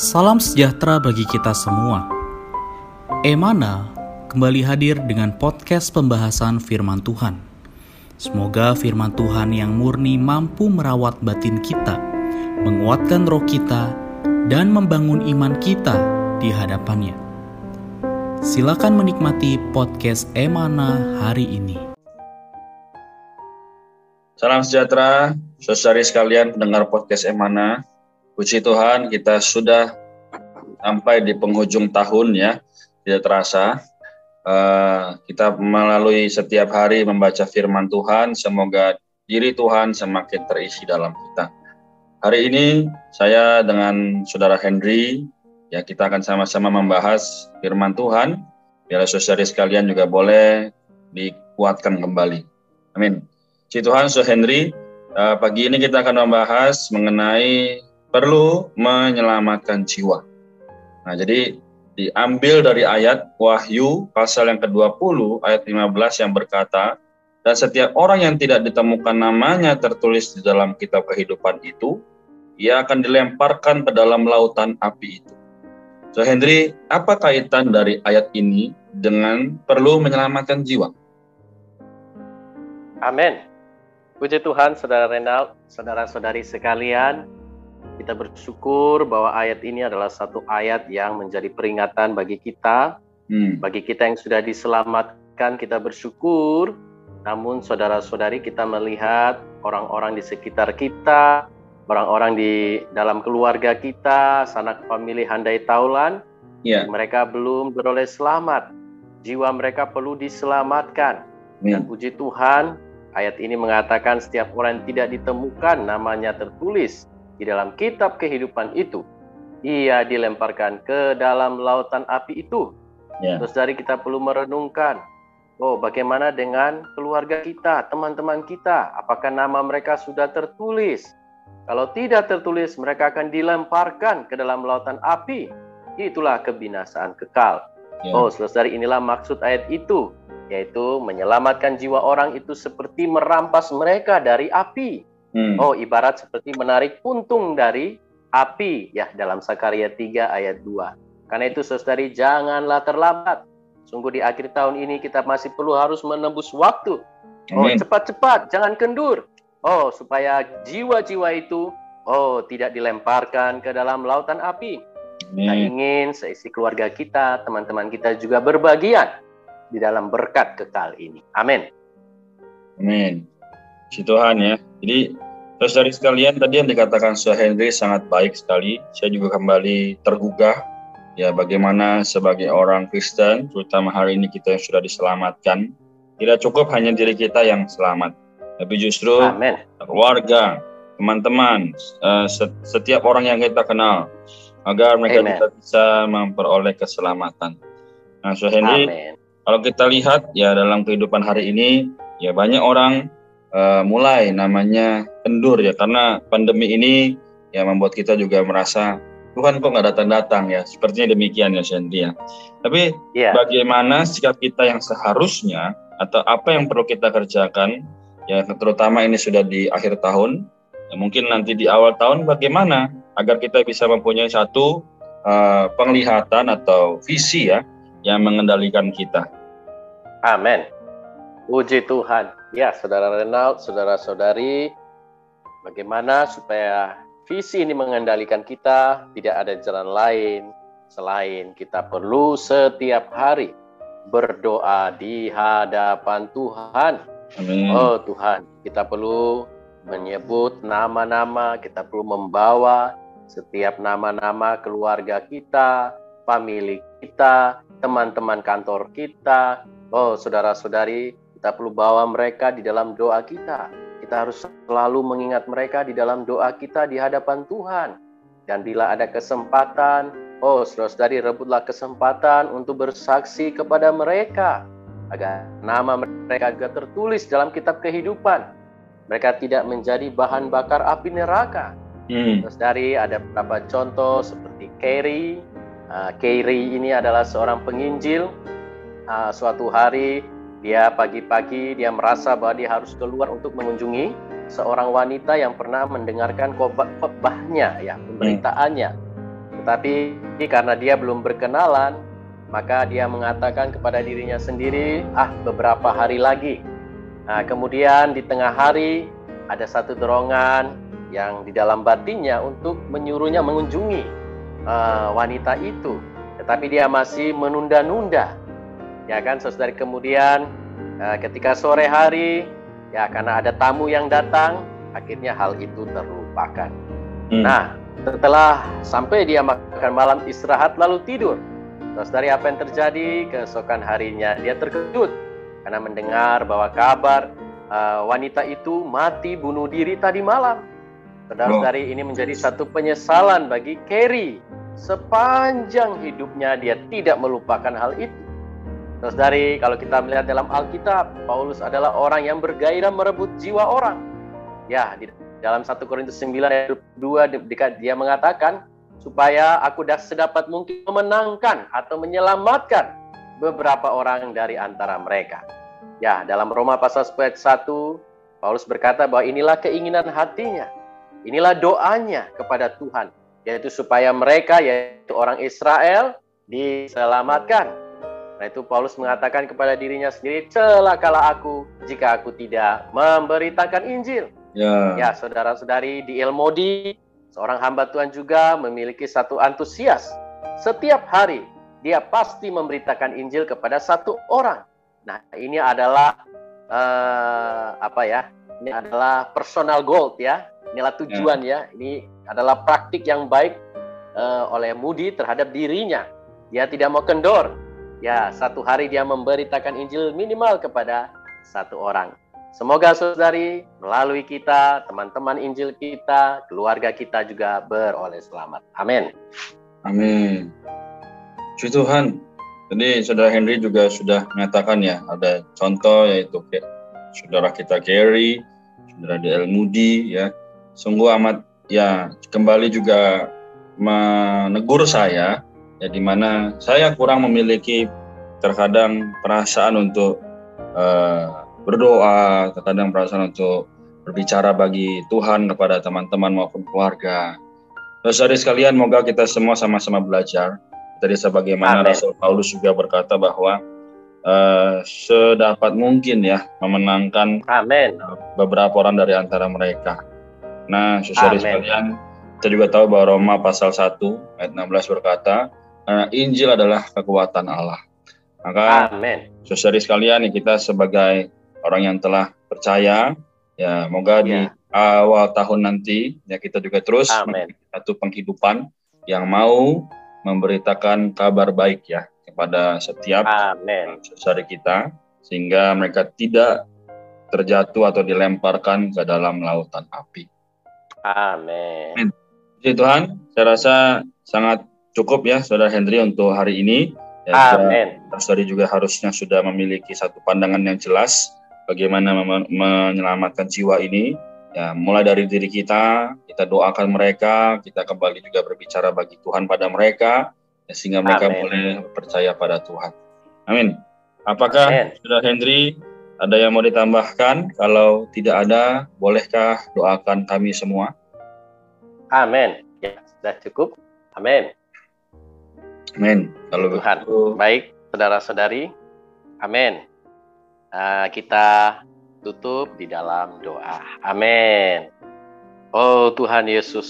Salam sejahtera bagi kita semua. Emana kembali hadir dengan podcast pembahasan firman Tuhan. Semoga firman Tuhan yang murni mampu merawat batin kita, menguatkan roh kita, dan membangun iman kita di hadapannya. Silakan menikmati podcast Emana hari ini. Salam sejahtera, saudari sekalian pendengar podcast Emana. Puji Tuhan, kita sudah sampai di penghujung tahun ya, tidak terasa. Uh, kita melalui setiap hari membaca firman Tuhan, semoga diri Tuhan semakin terisi dalam kita. Hari ini saya dengan Saudara Henry, ya kita akan sama-sama membahas firman Tuhan. Biar saudari sekalian juga boleh dikuatkan kembali. Amin. Puji Tuhan, Saudara Henry, uh, pagi ini kita akan membahas mengenai perlu menyelamatkan jiwa. Nah, jadi diambil dari ayat Wahyu pasal yang ke-20 ayat 15 yang berkata, dan setiap orang yang tidak ditemukan namanya tertulis di dalam kitab kehidupan itu, ia akan dilemparkan ke dalam lautan api itu. So Henry, apa kaitan dari ayat ini dengan perlu menyelamatkan jiwa? Amin. Puji Tuhan, Saudara Renal, Saudara-saudari sekalian, kita bersyukur bahwa ayat ini adalah satu ayat yang menjadi peringatan bagi kita, hmm. bagi kita yang sudah diselamatkan, kita bersyukur. Namun saudara-saudari kita melihat orang-orang di sekitar kita, orang-orang di dalam keluarga kita, sanak famili handai taulan, yeah. mereka belum beroleh selamat. Jiwa mereka perlu diselamatkan. Yeah. Dan puji Tuhan, ayat ini mengatakan setiap orang yang tidak ditemukan namanya tertulis di dalam kitab kehidupan itu, ia dilemparkan ke dalam lautan api itu. Yeah. Terus dari kita perlu merenungkan, oh bagaimana dengan keluarga kita, teman-teman kita, apakah nama mereka sudah tertulis? Kalau tidak tertulis, mereka akan dilemparkan ke dalam lautan api. Itulah kebinasaan kekal. Yeah. Oh, selesai inilah maksud ayat itu, yaitu menyelamatkan jiwa orang itu seperti merampas mereka dari api. Hmm. Oh, ibarat seperti menarik puntung dari api ya dalam Sakaria 3 ayat 2. Karena itu saudari janganlah terlambat. Sungguh di akhir tahun ini kita masih perlu harus menembus waktu. Oh, cepat-cepat, jangan kendur. Oh, supaya jiwa-jiwa itu oh tidak dilemparkan ke dalam lautan api. Amin. Kita ingin seisi keluarga kita, teman-teman kita juga berbagian di dalam berkat kekal ini. Amin. Amin. Si Tuhan ya. Jadi terus dari sekalian tadi yang dikatakan Sir Henry sangat baik sekali. Saya juga kembali tergugah ya bagaimana sebagai orang Kristen, terutama hari ini kita yang sudah diselamatkan, tidak cukup hanya diri kita yang selamat, tapi justru Amen. keluarga, teman-teman, uh, setiap orang yang kita kenal, agar mereka Amen. bisa memperoleh keselamatan. Nah, Sir Henry, Amen. kalau kita lihat ya dalam kehidupan hari ini, ya banyak orang uh, mulai namanya kendur ya karena pandemi ini ya membuat kita juga merasa Tuhan kok nggak datang-datang ya sepertinya demikian ya Shanti ya tapi yeah. bagaimana sikap kita yang seharusnya atau apa yang perlu kita kerjakan ya terutama ini sudah di akhir tahun ya, mungkin nanti di awal tahun bagaimana agar kita bisa mempunyai satu uh, penglihatan atau visi ya yang mengendalikan kita. Amin. Puji Tuhan. Ya, saudara Renald, saudara-saudari, bagaimana supaya visi ini mengendalikan kita, tidak ada jalan lain selain kita perlu setiap hari berdoa di hadapan Tuhan. Amin. Oh Tuhan, kita perlu menyebut nama-nama, kita perlu membawa setiap nama-nama keluarga kita, famili kita, teman-teman kantor kita, oh saudara-saudari kita perlu bawa mereka di dalam doa kita. Kita harus selalu mengingat mereka di dalam doa kita di hadapan Tuhan. Dan bila ada kesempatan, oh saudara-saudari rebutlah kesempatan untuk bersaksi kepada mereka. Agar nama mereka juga tertulis dalam kitab kehidupan. Mereka tidak menjadi bahan bakar api neraka. Hmm. Terus dari ada beberapa contoh seperti Kerry. Uh, Kerry ini adalah seorang penginjil. Uh, suatu hari dia pagi-pagi dia merasa bahwa dia harus keluar untuk mengunjungi seorang wanita yang pernah mendengarkan khotbahnya ya, pemberitaannya. Tetapi karena dia belum berkenalan, maka dia mengatakan kepada dirinya sendiri, "Ah, beberapa hari lagi." Nah, kemudian di tengah hari ada satu dorongan yang di dalam batinnya untuk menyuruhnya mengunjungi uh, wanita itu, tetapi dia masih menunda-nunda. Ya kan, saudara. Kemudian uh, ketika sore hari, ya karena ada tamu yang datang, akhirnya hal itu terlupakan. Hmm. Nah, setelah sampai dia makan malam istirahat lalu tidur, Terus dari apa yang terjadi keesokan harinya dia terkejut karena mendengar bahwa kabar uh, wanita itu mati bunuh diri tadi malam. Saudara-saudari oh. ini menjadi satu penyesalan bagi Kerry. Sepanjang hidupnya dia tidak melupakan hal itu. Terus dari kalau kita melihat dalam Alkitab, Paulus adalah orang yang bergairah merebut jiwa orang. Ya, di dalam 1 Korintus 9 ayat 2 dia mengatakan, supaya aku sedapat mungkin memenangkan atau menyelamatkan beberapa orang dari antara mereka. Ya, dalam Roma pasal 1 Paulus berkata bahwa inilah keinginan hatinya. Inilah doanya kepada Tuhan, yaitu supaya mereka yaitu orang Israel diselamatkan. Nah itu Paulus mengatakan kepada dirinya sendiri, celakalah aku jika aku tidak memberitakan Injil. Ya, ya saudara-saudari di Ilmodi Seorang hamba Tuhan juga memiliki satu antusias. Setiap hari dia pasti memberitakan Injil kepada satu orang. Nah, ini adalah uh, apa ya? Ini adalah personal goal ya. Inilah tujuan ya. Ini adalah praktik yang baik uh, oleh Moody terhadap dirinya. Dia tidak mau kendor. Ya, satu hari dia memberitakan Injil minimal kepada satu orang. Semoga saudari melalui kita, teman-teman Injil kita, keluarga kita juga beroleh selamat. Amin. Amin. Puji Tuhan. Jadi saudara Henry juga sudah menyatakan ya, ada contoh yaitu saudara kita Gary, saudara DL Moody ya. Sungguh amat ya kembali juga menegur saya ya di mana saya kurang memiliki terkadang perasaan untuk uh, berdoa, terkadang perasaan untuk berbicara bagi Tuhan kepada teman-teman maupun keluarga. Saudara sekalian, moga kita semua sama-sama belajar. Tadi sebagaimana Amen. Rasul Paulus juga berkata bahwa uh, sedapat mungkin ya memenangkan Amen. beberapa orang dari antara mereka. Nah, saudara sekalian, kita juga tahu bahwa Roma pasal 1 ayat 16 berkata, Injil adalah kekuatan Allah. Maka, Amen. saudara sekalian, kita sebagai orang yang telah percaya ya moga ya. di awal tahun nanti ya kita juga terus satu penghidupan yang mau memberitakan kabar baik ya kepada setiap saudara kita sehingga mereka tidak terjatuh atau dilemparkan ke dalam lautan api. Amin. Jadi Tuhan, saya rasa sangat cukup ya Saudara Hendri untuk hari ini. Ya, Amin. Saudari juga harusnya sudah memiliki satu pandangan yang jelas bagaimana menyelamatkan jiwa ini ya mulai dari diri kita kita doakan mereka kita kembali juga berbicara bagi Tuhan pada mereka ya, sehingga mereka Amin. boleh percaya pada Tuhan Amin apakah Amin. sudah Henry ada yang mau ditambahkan kalau tidak ada bolehkah doakan kami semua Amin ya sudah cukup Amin Amin kalau Tuhan begitu, baik saudara-saudari Amin uh, kita tutup di dalam doa. Amin. Oh Tuhan Yesus,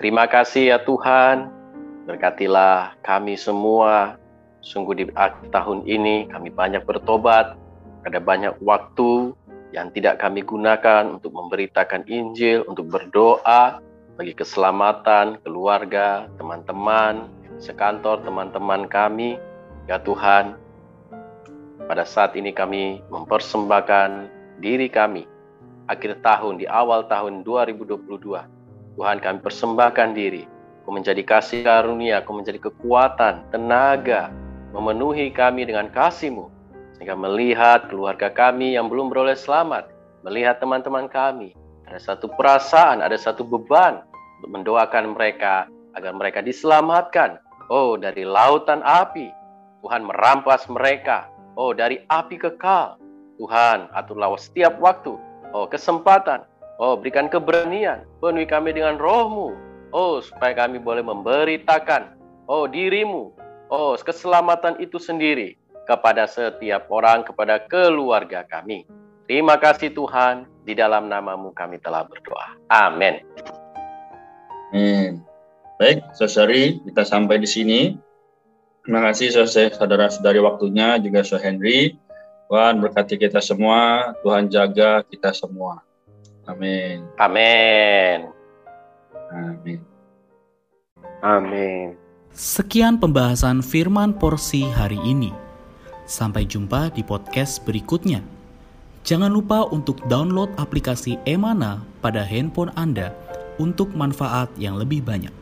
terima kasih ya Tuhan. Berkatilah kami semua. Sungguh di akhir tahun ini kami banyak bertobat. Ada banyak waktu yang tidak kami gunakan untuk memberitakan Injil, untuk berdoa bagi keselamatan keluarga, teman-teman, sekantor, teman-teman kami. Ya Tuhan, pada saat ini kami mempersembahkan diri kami akhir tahun di awal tahun 2022. Tuhan kami persembahkan diri. Kau menjadi kasih karunia, kau menjadi kekuatan, tenaga, memenuhi kami dengan kasih-Mu. Sehingga melihat keluarga kami yang belum beroleh selamat, melihat teman-teman kami, ada satu perasaan, ada satu beban untuk mendoakan mereka agar mereka diselamatkan. Oh, dari lautan api, Tuhan merampas mereka Oh, dari api kekal. Tuhan, aturlah setiap waktu. Oh, kesempatan. Oh, berikan keberanian. Penuhi kami dengan rohmu. Oh, supaya kami boleh memberitakan, oh dirimu, oh keselamatan itu sendiri kepada setiap orang, kepada keluarga kami. Terima kasih Tuhan, di dalam namamu kami telah berdoa. Amin. Amin. Baik, saudari, kita sampai di sini. Terima kasih saudara-saudari waktunya, juga Saudara Henry. Tuhan berkati kita semua, Tuhan jaga kita semua. Amin. Amin. Amin. Amin. Sekian pembahasan firman porsi hari ini. Sampai jumpa di podcast berikutnya. Jangan lupa untuk download aplikasi Emana pada handphone Anda untuk manfaat yang lebih banyak.